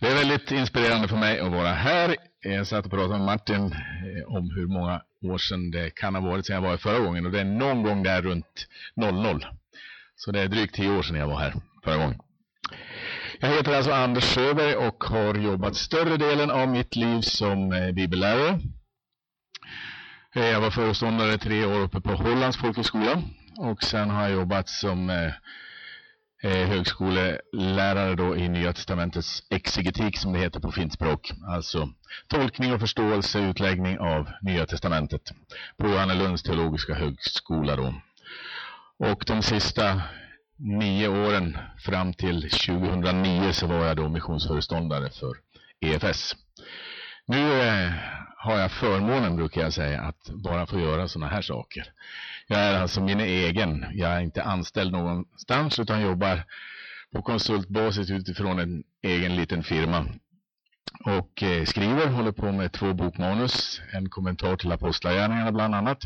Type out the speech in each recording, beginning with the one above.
Det är väldigt inspirerande för mig att vara här. Jag satt och pratade med Martin eh, om hur många år sedan det kan ha varit sedan jag var här förra gången och det är någon gång där runt 00. Så det är drygt tio år sedan jag var här förra gången. Jag heter alltså Anders Sjöberg och har jobbat större delen av mitt liv som eh, bibellärare. Eh, jag var föreståndare tre år uppe på Hollands folkhögskola och sen har jag jobbat som eh, högskolelärare då i Nya Testamentets exegetik som det heter på fint språk. Alltså tolkning och förståelse, utläggning av Nya Testamentet på Johannelunds teologiska högskola då. Och de sista nio åren fram till 2009 så var jag då missionsföreståndare för EFS. Nu eh, har jag förmånen, brukar jag säga, att bara få göra sådana här saker. Jag är alltså min egen. Jag är inte anställd någonstans utan jobbar på konsultbasis utifrån en egen liten firma. Och eh, skriver, håller på med två bokmanus, en kommentar till apostlagärningarna bland annat.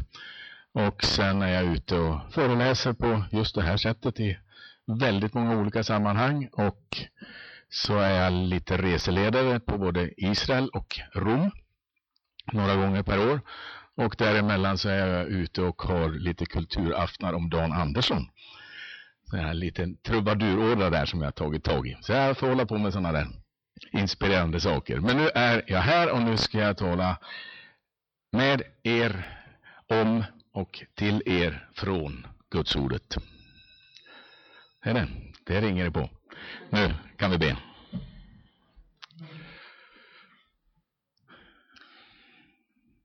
Och sen är jag ute och föreläser på just det här sättet i väldigt många olika sammanhang. Och så är jag lite reseledare på både Israel och Rom några gånger per år. Och däremellan så är jag ute och har lite kulturaftnar om Dan Andersson. Så en liten trubadurorder där som jag har tagit tag i. Så jag får hålla på med sådana där inspirerande saker. Men nu är jag här och nu ska jag tala med er om och till er från Gudsordet. Det är det. Det ringer det på. Nu kan vi be.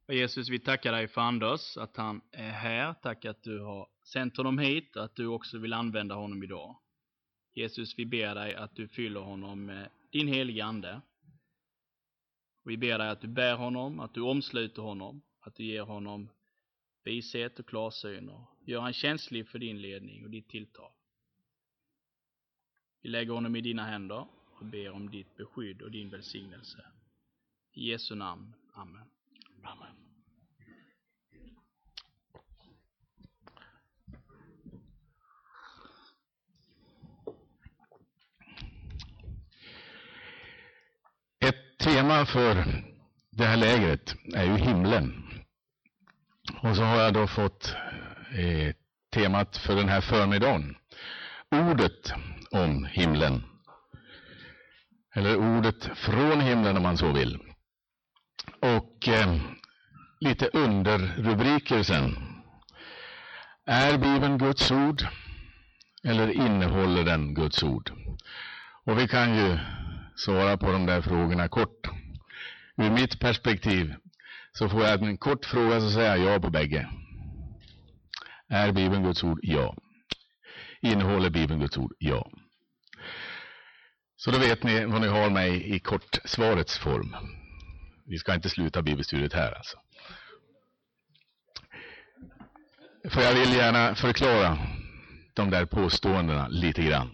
Jesus, vi tackar dig för Anders, att han är här. Tack att du har sänt honom hit, att du också vill använda honom idag. Jesus, vi ber dig att du fyller honom med din heliga Ande. Vi ber dig att du bär honom, att du omsluter honom, att du ger honom vishet och klarsyn och gör han känslig för din ledning och ditt tilltal. Vi lägger honom i dina händer och ber om ditt beskydd och din välsignelse. I Jesu namn. Amen. Amen. Ett tema för det här lägret är ju himlen. Och så har jag då fått eh, temat för den här förmiddagen. Ordet om himlen. Eller ordet från himlen om man så vill. Och eh, lite underrubriker sen. Är Bibeln Guds ord? Eller innehåller den Guds ord? Och vi kan ju svara på de där frågorna kort. Ur mitt perspektiv så får jag en kort fråga så säger jag ja på bägge. Är Bibeln Guds ord? Ja. Innehåller Bibeln Guds ord? Ja. Så då vet ni vad ni har mig i kort svarets form. Vi ska inte sluta bibelstudiet här alltså. För jag vill gärna förklara de där påståendena lite grann.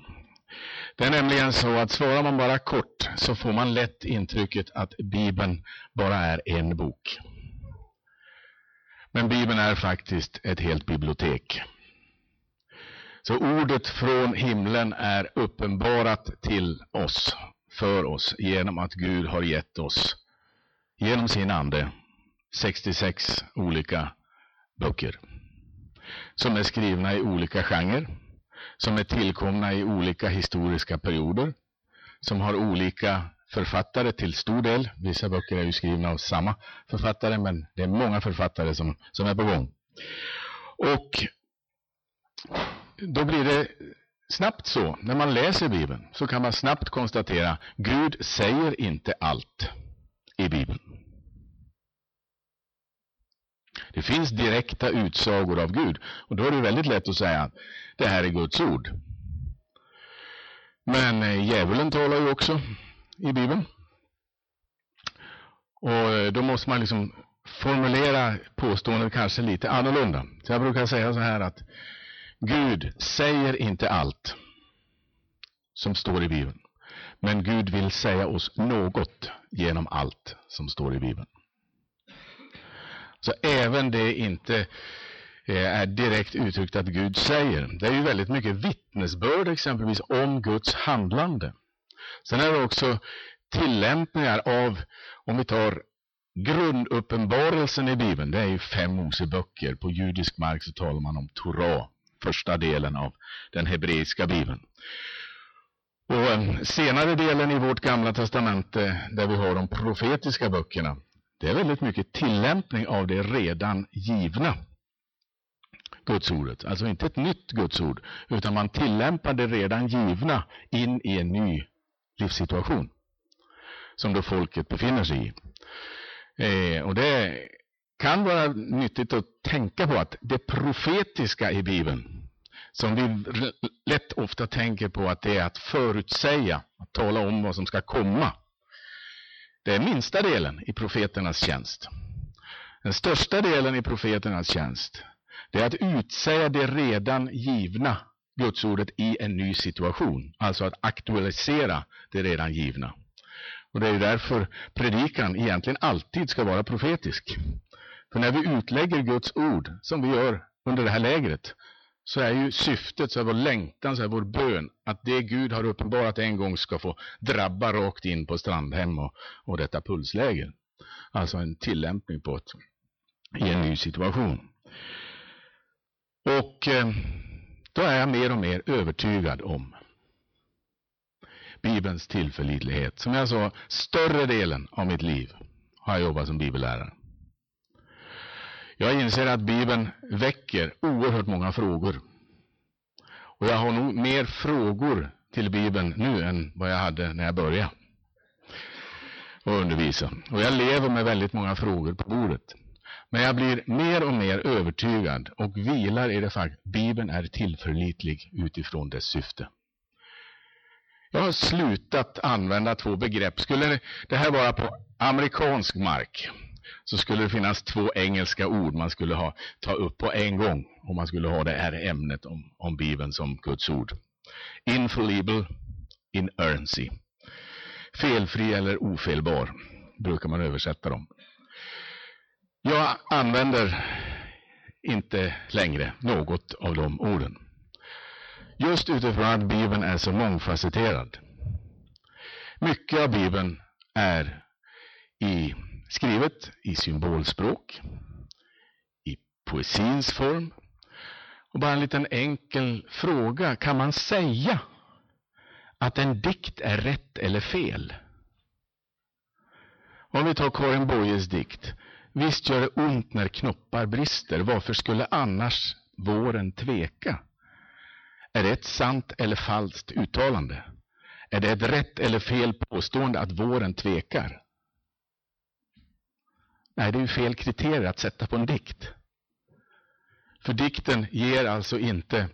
Det är nämligen så att svarar man bara kort så får man lätt intrycket att Bibeln bara är en bok. Men Bibeln är faktiskt ett helt bibliotek. Så ordet från himlen är uppenbarat till oss, för oss, genom att Gud har gett oss, genom sin ande, 66 olika böcker. Som är skrivna i olika genrer, som är tillkomna i olika historiska perioder, som har olika författare till stor del. Vissa böcker är ju skrivna av samma författare, men det är många författare som, som är på gång. Och då blir det snabbt så, när man läser Bibeln, så kan man snabbt konstatera, Gud säger inte allt i Bibeln. Det finns direkta utsagor av Gud, och då är det väldigt lätt att säga att det här är Guds ord. Men eh, djävulen talar ju också i Bibeln. Och eh, då måste man liksom formulera påståendet kanske lite annorlunda. Så jag brukar säga så här att Gud säger inte allt som står i Bibeln. Men Gud vill säga oss något genom allt som står i Bibeln. Så även det inte eh, är direkt uttryckt att Gud säger. Det är ju väldigt mycket vittnesbörd exempelvis om Guds handlande. Sen är det också tillämpningar av, om vi tar grunduppenbarelsen i Bibeln, det är ju fem Moseböcker. På judisk mark så talar man om Torah, första delen av den hebreiska Bibeln. Och eh, senare delen i vårt gamla testamente, där vi har de profetiska böckerna, det är väldigt mycket tillämpning av det redan givna gudsordet. Alltså inte ett nytt gudsord, utan man tillämpar det redan givna in i en ny livssituation som då folket befinner sig i. Eh, och det kan vara nyttigt att tänka på att det profetiska i Bibeln, som vi lätt ofta tänker på att det är att förutsäga, att tala om vad som ska komma. Det är minsta delen i profeternas tjänst. Den största delen i profeternas tjänst, det är att utsäga det redan givna gudsordet i en ny situation. Alltså att aktualisera det redan givna. Och det är därför predikan egentligen alltid ska vara profetisk. För när vi utlägger Guds ord, som vi gör under det här lägret, så är ju syftet, så är vår längtan, så är vår bön att det Gud har uppenbarat en gång ska få drabba rakt in på Strandhem och, och detta pulsläger. Alltså en tillämpning på ett, i en ny situation. Och eh, då är jag mer och mer övertygad om Bibelns tillförlitlighet. Som jag sa, större delen av mitt liv har jag jobbat som bibellärare. Jag inser att Bibeln väcker oerhört många frågor. Och jag har nog mer frågor till Bibeln nu än vad jag hade när jag började och undervisa. Och jag lever med väldigt många frågor på bordet. Men jag blir mer och mer övertygad och vilar i det faktum att Bibeln är tillförlitlig utifrån dess syfte. Jag har slutat använda två begrepp. Skulle det här vara på amerikansk mark så skulle det finnas två engelska ord man skulle ha, ta upp på en gång om man skulle ha det här ämnet om, om Bibeln som Guds ord. Infallible, inerrancy. Felfri eller ofelbar brukar man översätta dem. Jag använder inte längre något av de orden. Just utifrån att Bibeln är så mångfacetterad. Mycket av Bibeln är i, skrivet i symbolspråk, i poesins form. Och bara en liten enkel fråga. Kan man säga att en dikt är rätt eller fel? Om vi tar Karin Boyes dikt. Visst gör det ont när knoppar brister. Varför skulle annars våren tveka? Är det ett sant eller falskt uttalande? Är det ett rätt eller fel påstående att våren tvekar? Nej, det är ju fel kriterier att sätta på en dikt. För dikten ger alltså inte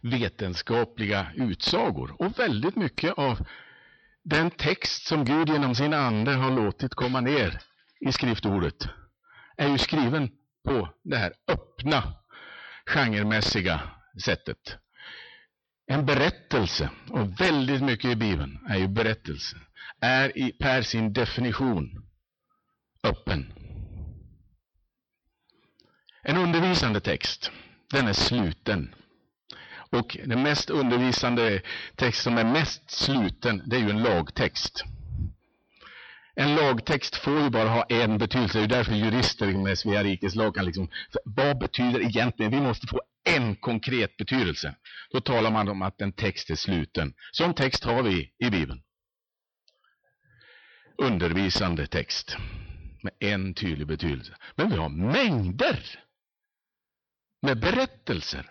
vetenskapliga utsagor. Och väldigt mycket av den text som Gud genom sin ande har låtit komma ner i skriftordet är ju skriven på det här öppna, genremässiga sättet. En berättelse, och väldigt mycket i Bibeln är ju berättelse, är i, per sin definition öppen. En undervisande text, den är sluten. Och den mest undervisande text som är mest sluten, det är ju en lagtext. En lagtext får ju bara ha en betydelse. Det är därför jurister med Svea rikes lag kan liksom, vad betyder egentligen, vi måste få en konkret betydelse. Då talar man om att en text är sluten. Sån text har vi i Bibeln. Undervisande text med en tydlig betydelse. Men vi har mängder med berättelser.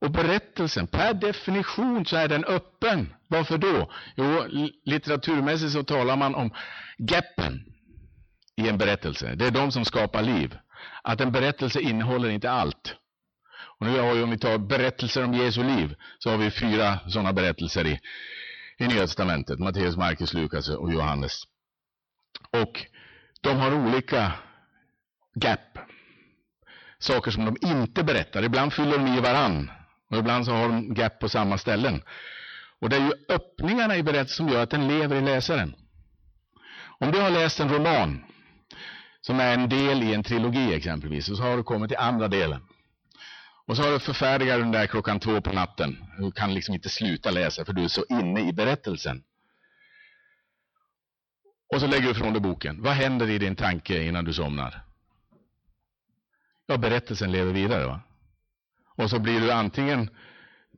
Och berättelsen, per definition så är den öppen. Varför då? Jo, litteraturmässigt så talar man om gappen i en berättelse. Det är de som skapar liv. Att en berättelse innehåller inte allt. Och nu har vi, om vi tar berättelser om Jesu liv, så har vi fyra sådana berättelser i, i Nya Testamentet. Matteus, Markus, Lukas och Johannes. Och de har olika gap. Saker som de inte berättar. Ibland fyller de i varann. Och ibland så har de gap på samma ställen. Och det är ju öppningarna i berättelsen som gör att den lever i läsaren. Om du har läst en roman som är en del i en trilogi exempelvis, och så har du kommit till andra delen. Och så har du förfärdigat den där klockan två på natten. Du kan liksom inte sluta läsa för du är så inne i berättelsen. Och så lägger du ifrån dig boken. Vad händer i din tanke innan du somnar? Ja, berättelsen lever vidare. va? Och så blir du antingen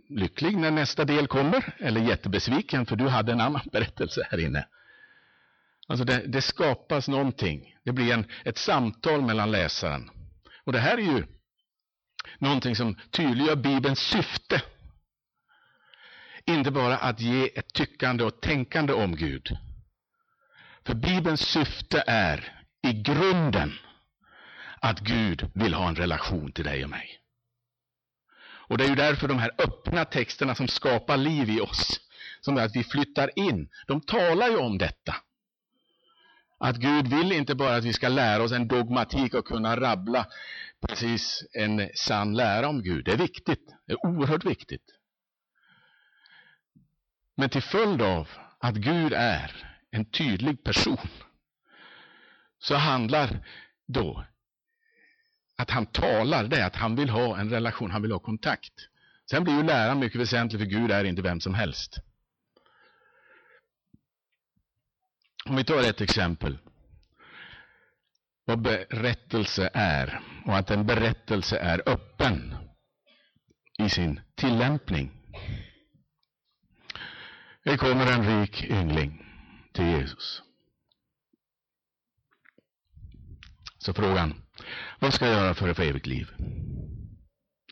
lycklig när nästa del kommer eller jättebesviken för du hade en annan berättelse här inne. Alltså det, det skapas någonting. Det blir en, ett samtal mellan läsaren. Och det här är ju någonting som tydliggör Bibelns syfte. Inte bara att ge ett tyckande och tänkande om Gud. För Bibelns syfte är i grunden att Gud vill ha en relation till dig och mig. Och det är ju därför de här öppna texterna som skapar liv i oss, som är att vi flyttar in, de talar ju om detta. Att Gud vill inte bara att vi ska lära oss en dogmatik och kunna rabbla precis en sann lära om Gud. Det är viktigt, det är oerhört viktigt. Men till följd av att Gud är en tydlig person så handlar då att han talar, det är att han vill ha en relation, han vill ha kontakt. Sen blir ju läran mycket väsentlig för Gud är inte vem som helst. Om vi tar ett exempel. Vad berättelse är och att en berättelse är öppen i sin tillämpning. Det kommer en rik yngling till Jesus. Så frågan, vad ska jag göra för att få evigt liv?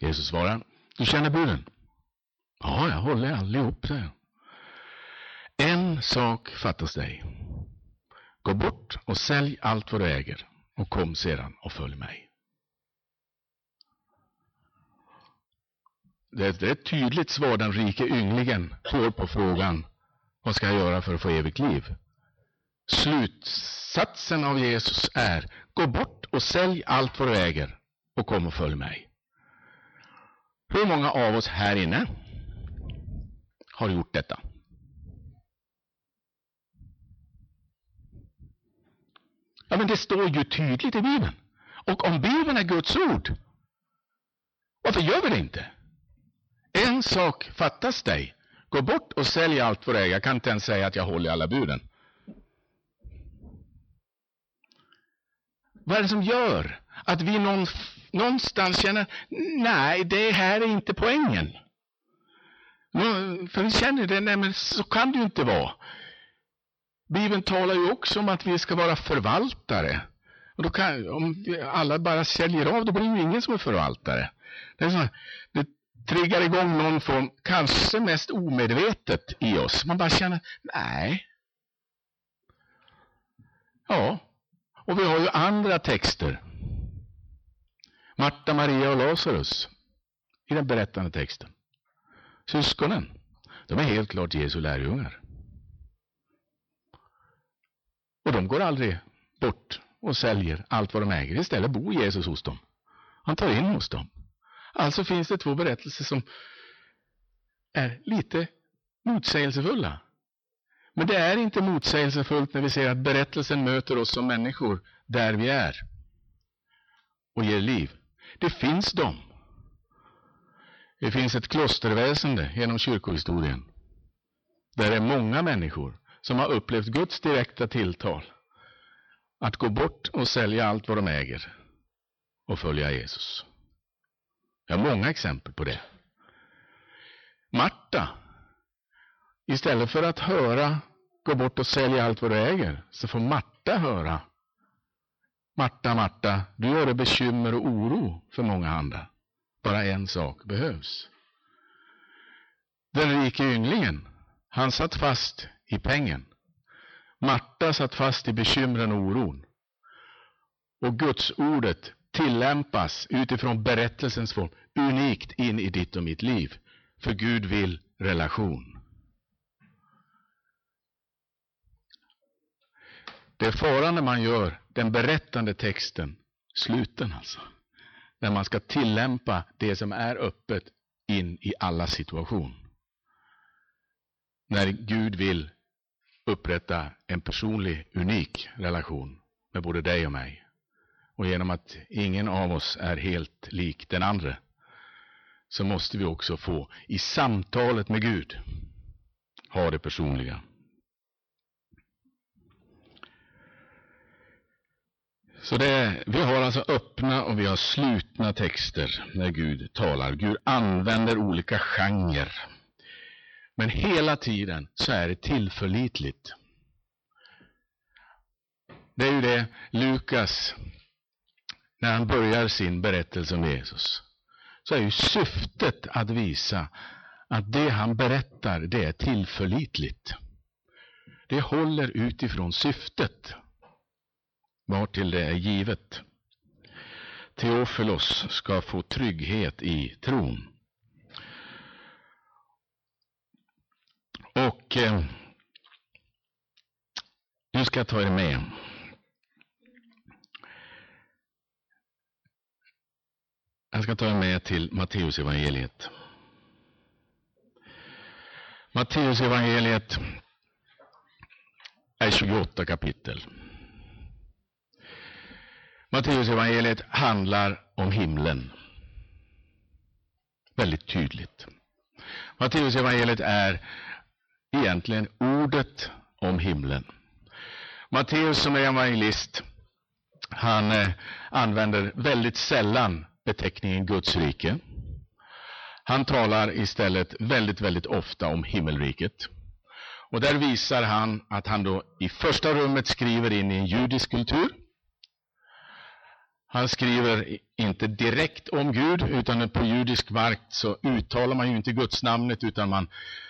Jesus svarar, du känner buden? Ja, jag håller allihop, säger En sak fattas dig. Gå bort och sälj allt vad du äger och kom sedan och följ mig. Det är ett tydligt svar den rike ynglingen får på frågan vad ska jag göra för att få evigt liv? Slutsatsen av Jesus är gå bort och sälj allt vad du äger och kom och följ mig. Hur många av oss här inne har gjort detta? Ja, men det står ju tydligt i Bibeln. Och om Bibeln är Guds ord, varför gör vi det inte? En sak fattas dig. Gå bort och sälj allt vad du äger. Jag kan inte ens säga att jag håller alla buden. Vad är det som gör att vi någonstans känner, nej, det här är inte poängen. För vi känner det, nej men så kan det ju inte vara. Bibeln talar ju också om att vi ska vara förvaltare. Och då kan, om alla bara säljer av, då blir ju ingen som är förvaltare. Det, är så, det triggar igång någon form, kanske mest omedvetet i oss. Man bara känner, nej. Ja, och vi har ju andra texter. Marta, Maria och Lazarus i den berättande texten. Syskonen, de är helt klart Jesu lärjungar. Och de går aldrig bort och säljer allt vad de äger. Istället bor Jesus hos dem. Han tar in hos dem. Alltså finns det två berättelser som är lite motsägelsefulla. Men det är inte motsägelsefullt när vi ser att berättelsen möter oss som människor där vi är och ger liv. Det finns dem. Det finns ett klosterväsende genom kyrkohistorien där det är många människor som har upplevt Guds direkta tilltal att gå bort och sälja allt vad de äger och följa Jesus. Jag har många exempel på det. Marta, istället för att höra gå bort och sälja allt vad du äger, så får Marta höra Marta, Marta, du har det bekymmer och oro för många andra. Bara en sak behövs. Den rike ynglingen, han satt fast i pengen. Marta satt fast i bekymren och oron. Och Guds ordet tillämpas utifrån berättelsens form unikt in i ditt och mitt liv. För Gud vill relation. Det är faran när man gör den berättande texten sluten alltså. När man ska tillämpa det som är öppet in i alla situation. När Gud vill upprätta en personlig, unik relation med både dig och mig. Och genom att ingen av oss är helt lik den andra så måste vi också få i samtalet med Gud ha det personliga. Så det, vi har alltså öppna och vi har slutna texter när Gud talar. Gud använder olika genrer. Men hela tiden så är det tillförlitligt. Det är ju det Lukas, när han börjar sin berättelse om Jesus, så är ju syftet att visa att det han berättar, det är tillförlitligt. Det håller utifrån syftet vartill det är givet. Teofilos ska få trygghet i tron. Och eh, nu ska jag ta er med. Jag ska ta er med till Matteusevangeliet. Matteusevangeliet är 28 kapitel. Matteusevangeliet handlar om himlen. Väldigt tydligt. Matteusevangeliet är egentligen ordet om himlen. Matteus som är evangelist, han eh, använder väldigt sällan beteckningen Guds rike. Han talar istället väldigt, väldigt ofta om himmelriket. Och där visar han att han då i första rummet skriver in i en judisk kultur han skriver inte direkt om Gud, utan på judisk mark så uttalar man ju inte Guds namnet, utan man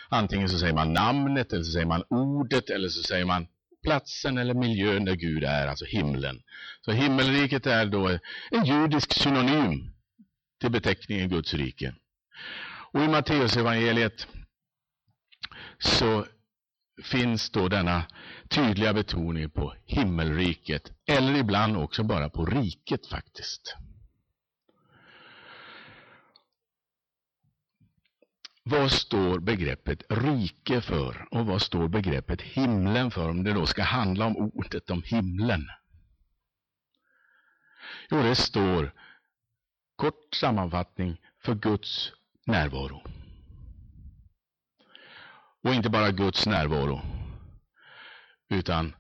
antingen så säger man namnet, eller så säger man ordet, eller så säger man platsen eller miljön där Gud är, alltså himlen. Så himmelriket är då en judisk synonym till beteckningen Guds rike. Och i Matteusevangeliet så finns då denna tydliga betoning på himmelriket, eller ibland också bara på riket faktiskt. Vad står begreppet rike för och vad står begreppet himlen för om det då ska handla om ordet om himlen? Jo, det står kort sammanfattning för Guds närvaro. Och inte bara Guds närvaro, utan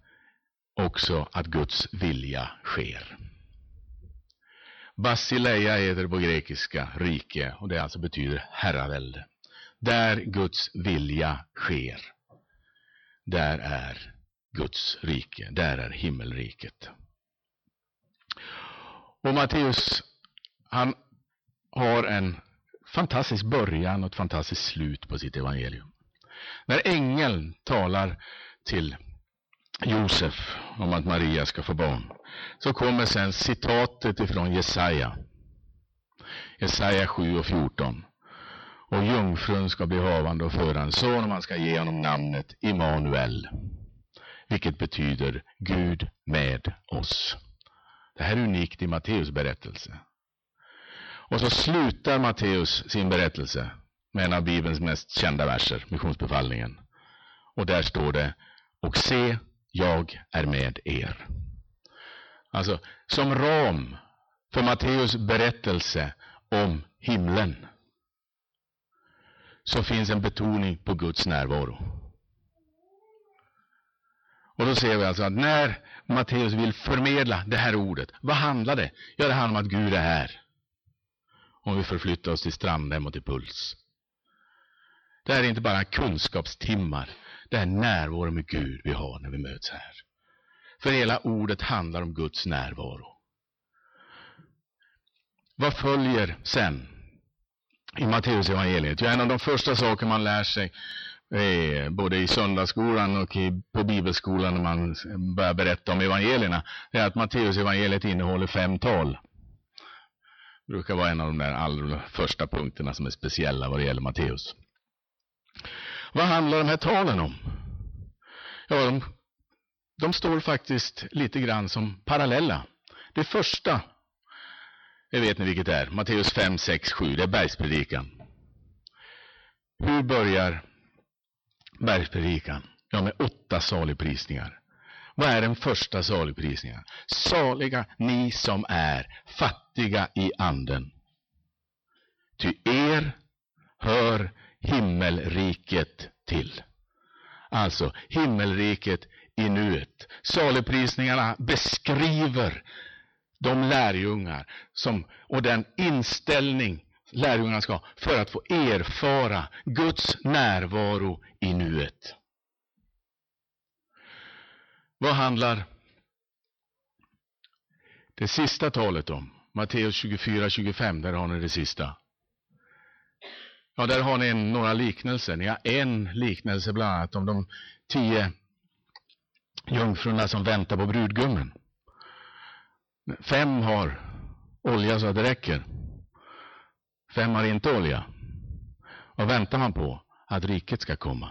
också att Guds vilja sker. Basileia heter det på grekiska rike och det alltså betyder herravälde. Där Guds vilja sker, där är Guds rike, där är himmelriket. Och Matteus, han har en fantastisk början och ett fantastiskt slut på sitt evangelium. När ängeln talar till Josef om att Maria ska få barn, så kommer sen citatet ifrån Jesaja. Jesaja 7 och 14. Och jungfrun ska bli havande och föra en son och man ska ge honom namnet Immanuel. Vilket betyder Gud med oss. Det här är unikt i Matteus berättelse. Och så slutar Matteus sin berättelse med en av Bibelns mest kända verser, missionsbefallningen. Och där står det, och se, jag är med er. Alltså, som ram för Matteus berättelse om himlen så finns en betoning på Guds närvaro. Och då ser vi alltså att när Matteus vill förmedla det här ordet, vad handlar det? Ja, det handlar om att Gud är här. Om vi förflyttar oss till Strandhem och till Puls. Det här är inte bara kunskapstimmar. Det är närvaro med Gud vi har när vi möts här. För hela ordet handlar om Guds närvaro. Vad följer sen i Matteus evangeliet? Ja, en av de första saker man lär sig eh, både i söndagsskolan och i, på bibelskolan när man börjar berätta om evangelierna, är att Matteus evangeliet innehåller fem tal. Det brukar vara en av de där allra första punkterna som är speciella vad det gäller Matteus. Vad handlar de här talen om? Ja, de, de står faktiskt lite grann som parallella. Det första, det vet ni vilket det är, Matteus 5, 6, 7, det är bergspredikan. Hur börjar bergspredikan? Ja, med åtta saligprisningar. Vad är den första saligprisningen? Saliga ni som är fattiga i anden. ty er hör himmelriket till. Alltså himmelriket i nuet. Saligprisningarna beskriver de lärjungar som, och den inställning lärjungarna ska ha för att få erfara Guds närvaro i nuet. Vad handlar det sista talet om? Matteus 24-25, där har ni det sista. Ja, där har ni en, några liknelser. Ni har en liknelse bland annat om de tio jungfrurna som väntar på brudgummen. Fem har olja så att det räcker. Fem har inte olja. Vad väntar man på? Att riket ska komma.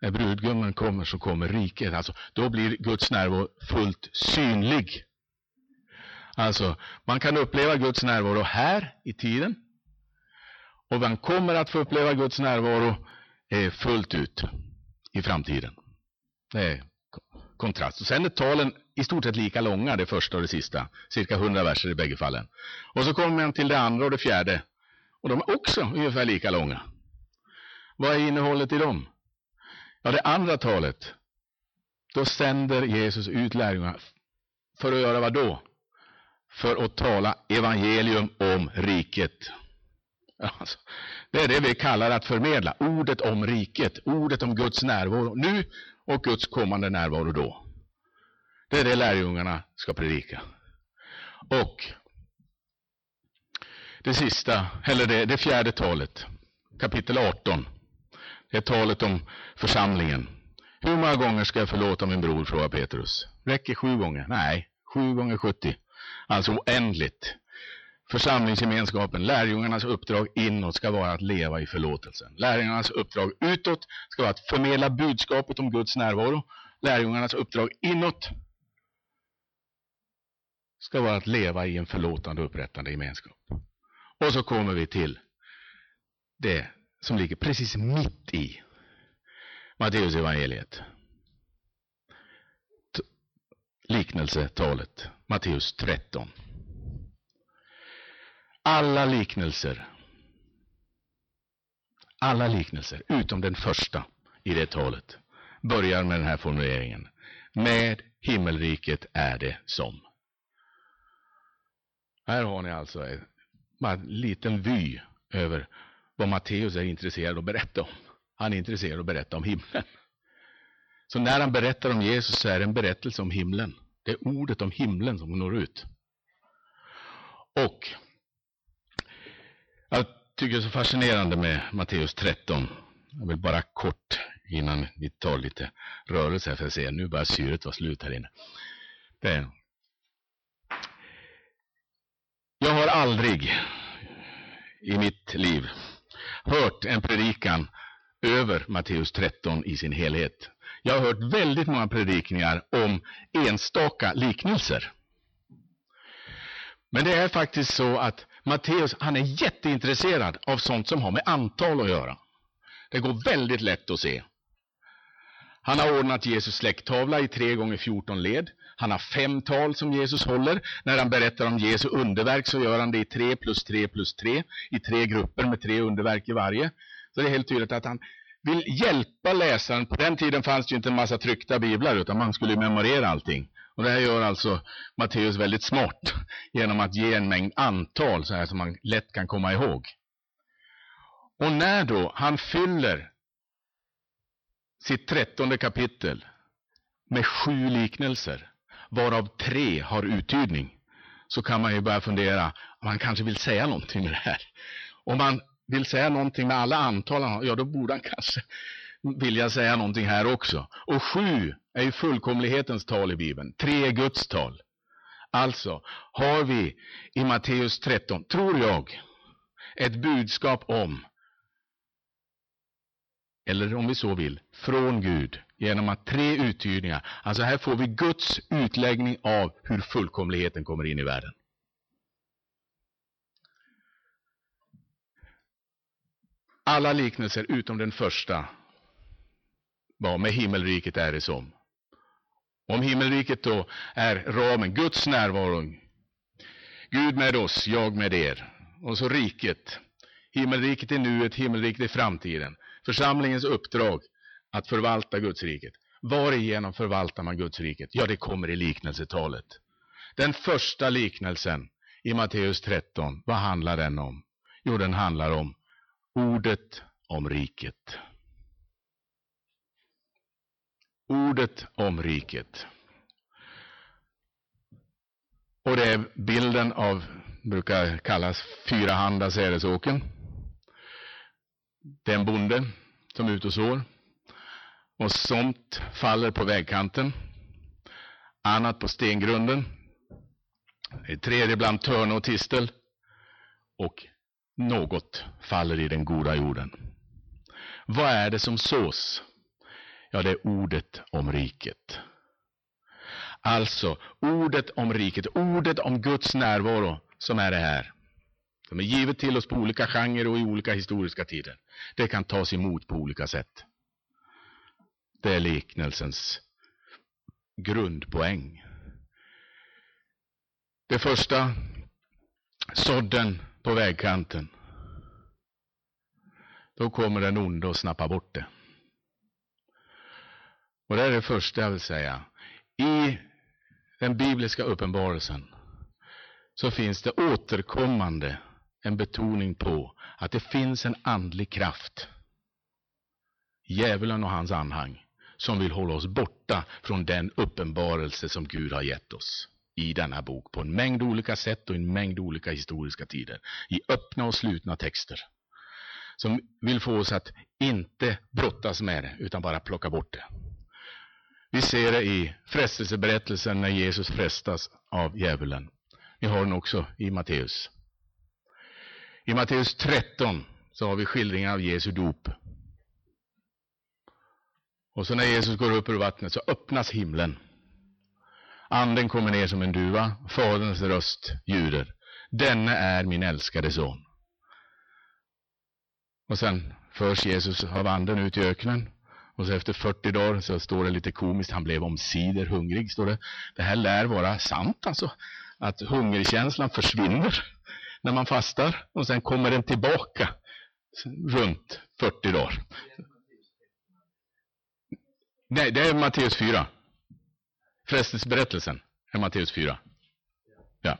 När brudgummen kommer så kommer riket. Alltså, då blir Guds närvaro fullt synlig. Alltså, man kan uppleva Guds närvaro här i tiden. Och man kommer att få uppleva Guds närvaro eh, fullt ut i framtiden. Det är kontrast. Och sen är talen i stort sett lika långa, det första och det sista. Cirka 100 verser i bägge fallen. Och så kommer man till det andra och det fjärde. Och de är också ungefär lika långa. Vad är innehållet i dem? Ja, det andra talet, då sänder Jesus ut lärjungarna för att göra vad då? För att tala evangelium om riket. Alltså, det är det vi kallar att förmedla, ordet om riket, ordet om Guds närvaro nu och Guds kommande närvaro då. Det är det lärjungarna ska predika. Och det sista, eller det, det fjärde talet, kapitel 18, det är talet om församlingen. Hur många gånger ska jag förlåta min bror, frågar Petrus. Räcker sju gånger? Nej, sju gånger 70. Alltså oändligt. Församlingsgemenskapen, lärjungarnas uppdrag inåt ska vara att leva i förlåtelsen. Lärjungarnas uppdrag utåt ska vara att förmedla budskapet om Guds närvaro. Lärjungarnas uppdrag inåt ska vara att leva i en förlåtande och upprättande gemenskap. Och så kommer vi till det som ligger precis mitt i Matteus evangeliet. Liknelsetalet, Matteus 13. Alla liknelser, alla liknelser utom den första i det talet börjar med den här formuleringen. Med himmelriket är det som. Här har ni alltså en, en liten vy över vad Matteus är intresserad av att berätta om. Han är intresserad av att berätta om himlen. Så när han berättar om Jesus så är det en berättelse om himlen. Det är ordet om himlen som når ut. Och jag tycker det är så fascinerande med Matteus 13. Jag vill bara kort innan vi tar lite rörelse här för att se, nu börjar syret vara slut här inne. Det. Jag har aldrig i mitt liv hört en predikan över Matteus 13 i sin helhet. Jag har hört väldigt många predikningar om enstaka liknelser. Men det är faktiskt så att Matteus, han är jätteintresserad av sånt som har med antal att göra. Det går väldigt lätt att se. Han har ordnat Jesus släkttavla i 3 gånger 14 led. Han har fem tal som Jesus håller. När han berättar om Jesu underverk så gör han det i tre plus tre plus tre, i tre grupper med tre underverk i varje. Så det är helt tydligt att han vill hjälpa läsaren. På den tiden fanns det ju inte en massa tryckta biblar, utan man skulle memorera allting. Och det här gör alltså Matteus väldigt smart, genom att ge en mängd antal så här som man lätt kan komma ihåg. Och när då han fyller sitt trettonde kapitel med sju liknelser, varav tre har uttydning, så kan man ju börja fundera, man kanske vill säga någonting med det här. Om man vill säga någonting med alla antal, ja då borde han kanske vilja säga någonting här också. Och sju är ju fullkomlighetens tal i Bibeln. Tre är Guds tal. Alltså har vi i Matteus 13, tror jag, ett budskap om, eller om vi så vill, från Gud genom att tre uttydningar. Alltså här får vi Guds utläggning av hur fullkomligheten kommer in i världen. Alla liknelser utom den första var med himmelriket är det som. Om himmelriket då är ramen, Guds närvaro. Gud med oss, jag med er. och så riket. Himmelriket är nuet, himmelriket är framtiden. Församlingens uppdrag att förvalta Guds riket. Varigenom förvaltar man Guds riket? Ja, det kommer i liknelsetalet. Den första liknelsen i Matteus 13, vad handlar den om? Jo, den handlar om ordet om riket. Ordet om riket. Och det är bilden av, brukar kallas fyrahanda sädesåken. Det är en bonde som är ute och sår. Och somt faller på vägkanten. Annat på stengrunden. Det tredje bland törn och tistel. Och något faller i den goda jorden. Vad är det som sås? Ja, det är ordet om riket. Alltså, ordet om riket, ordet om Guds närvaro som är det här. De är givet till oss på olika genrer och i olika historiska tider. Det kan tas emot på olika sätt. Det är liknelsens grundpoäng. Det första, sådden på vägkanten. Då kommer den onde och snappar bort det. Och det är det första jag vill säga. I den bibliska uppenbarelsen så finns det återkommande en betoning på att det finns en andlig kraft, djävulen och hans anhang, som vill hålla oss borta från den uppenbarelse som Gud har gett oss i denna bok på en mängd olika sätt och i en mängd olika historiska tider. I öppna och slutna texter. Som vill få oss att inte brottas med det, utan bara plocka bort det. Vi ser det i frestelseberättelsen när Jesus frestas av djävulen. Vi har den också i Matteus. I Matteus 13 så har vi skildringen av Jesu dop. Och så när Jesus går upp ur vattnet så öppnas himlen. Anden kommer ner som en duva, Faderns röst ljuder. Denne är min älskade son. Och sen förs Jesus av anden ut i öknen. Och så efter 40 dagar så står det lite komiskt, han blev omsider hungrig, står det. Det här lär vara sant alltså, att hungerkänslan försvinner när man fastar och sen kommer den tillbaka runt 40 dagar. Nej, det är Matteus 4. Frestelseberättelsen är Matteus 4. Ja.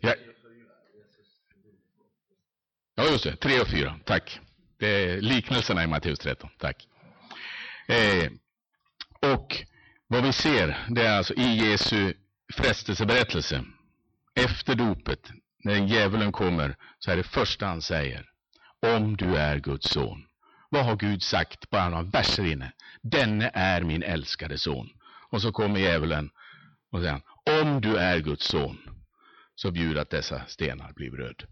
ja. Ja, just det. 3 och 4. Tack. Det är liknelserna i Matteus 13. Tack. Eh, och vad vi ser, det är alltså i Jesu frestelseberättelse. Efter dopet, när djävulen kommer, så är det första han säger. Om du är Guds son. Vad har Gud sagt? Bara några verser inne. Denne är min älskade son. Och så kommer djävulen och säger om du är Guds son, så bjud att dessa stenar blir bröd.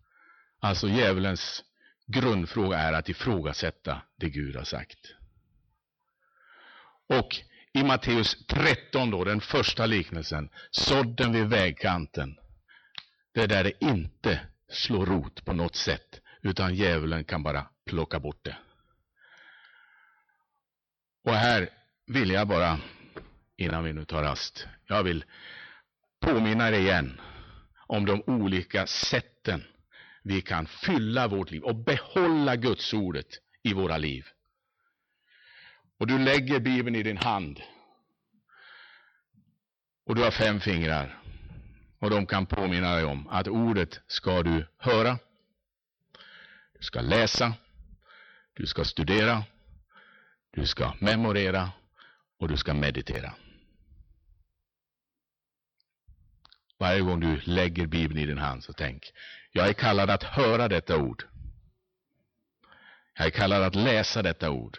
Alltså djävulens grundfråga är att ifrågasätta det Gud har sagt. Och i Matteus 13 då, den första liknelsen, sådden vid vägkanten. Det är där det inte slår rot på något sätt, utan djävulen kan bara plocka bort det. Och här vill jag bara, innan vi nu tar rast, jag vill påminna er igen om de olika sätten vi kan fylla vårt liv och behålla Guds ordet i våra liv. Och du lägger Bibeln i din hand. Och du har fem fingrar. Och de kan påminna dig om att ordet ska du höra. Du ska läsa. Du ska studera. Du ska memorera. Och du ska meditera. Varje gång du lägger Bibeln i din hand så tänk, jag är kallad att höra detta ord. Jag är kallad att läsa detta ord.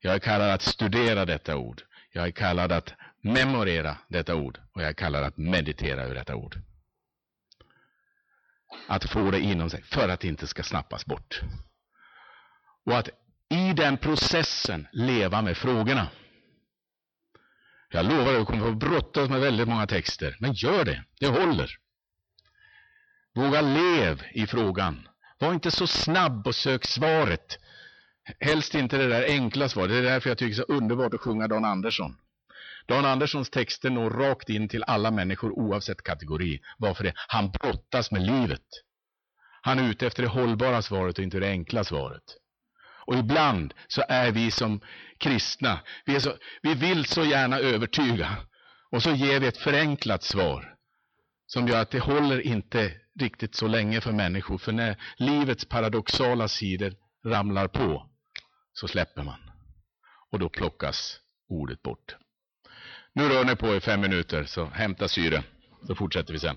Jag är kallad att studera detta ord. Jag är kallad att memorera detta ord och jag kallar det att meditera över detta ord. Att få det inom sig för att det inte ska snappas bort. Och att i den processen leva med frågorna. Jag lovar att du kommer få brottas med väldigt många texter, men gör det, det håller. Våga lev i frågan. Var inte så snabb och sök svaret. Helst inte det där enkla svaret. Det är därför jag tycker det är så underbart att sjunga Dan Andersson. Dan Anderssons texter når rakt in till alla människor oavsett kategori. Varför det? Han brottas med livet. Han är ute efter det hållbara svaret och inte det enkla svaret. Och ibland så är vi som kristna, vi, så, vi vill så gärna övertyga. Och så ger vi ett förenklat svar. Som gör att det håller inte riktigt så länge för människor. För när livets paradoxala sidor ramlar på, så släpper man. Och då plockas ordet bort. Nu rör ni på i fem minuter, så hämta syre, så fortsätter vi sen.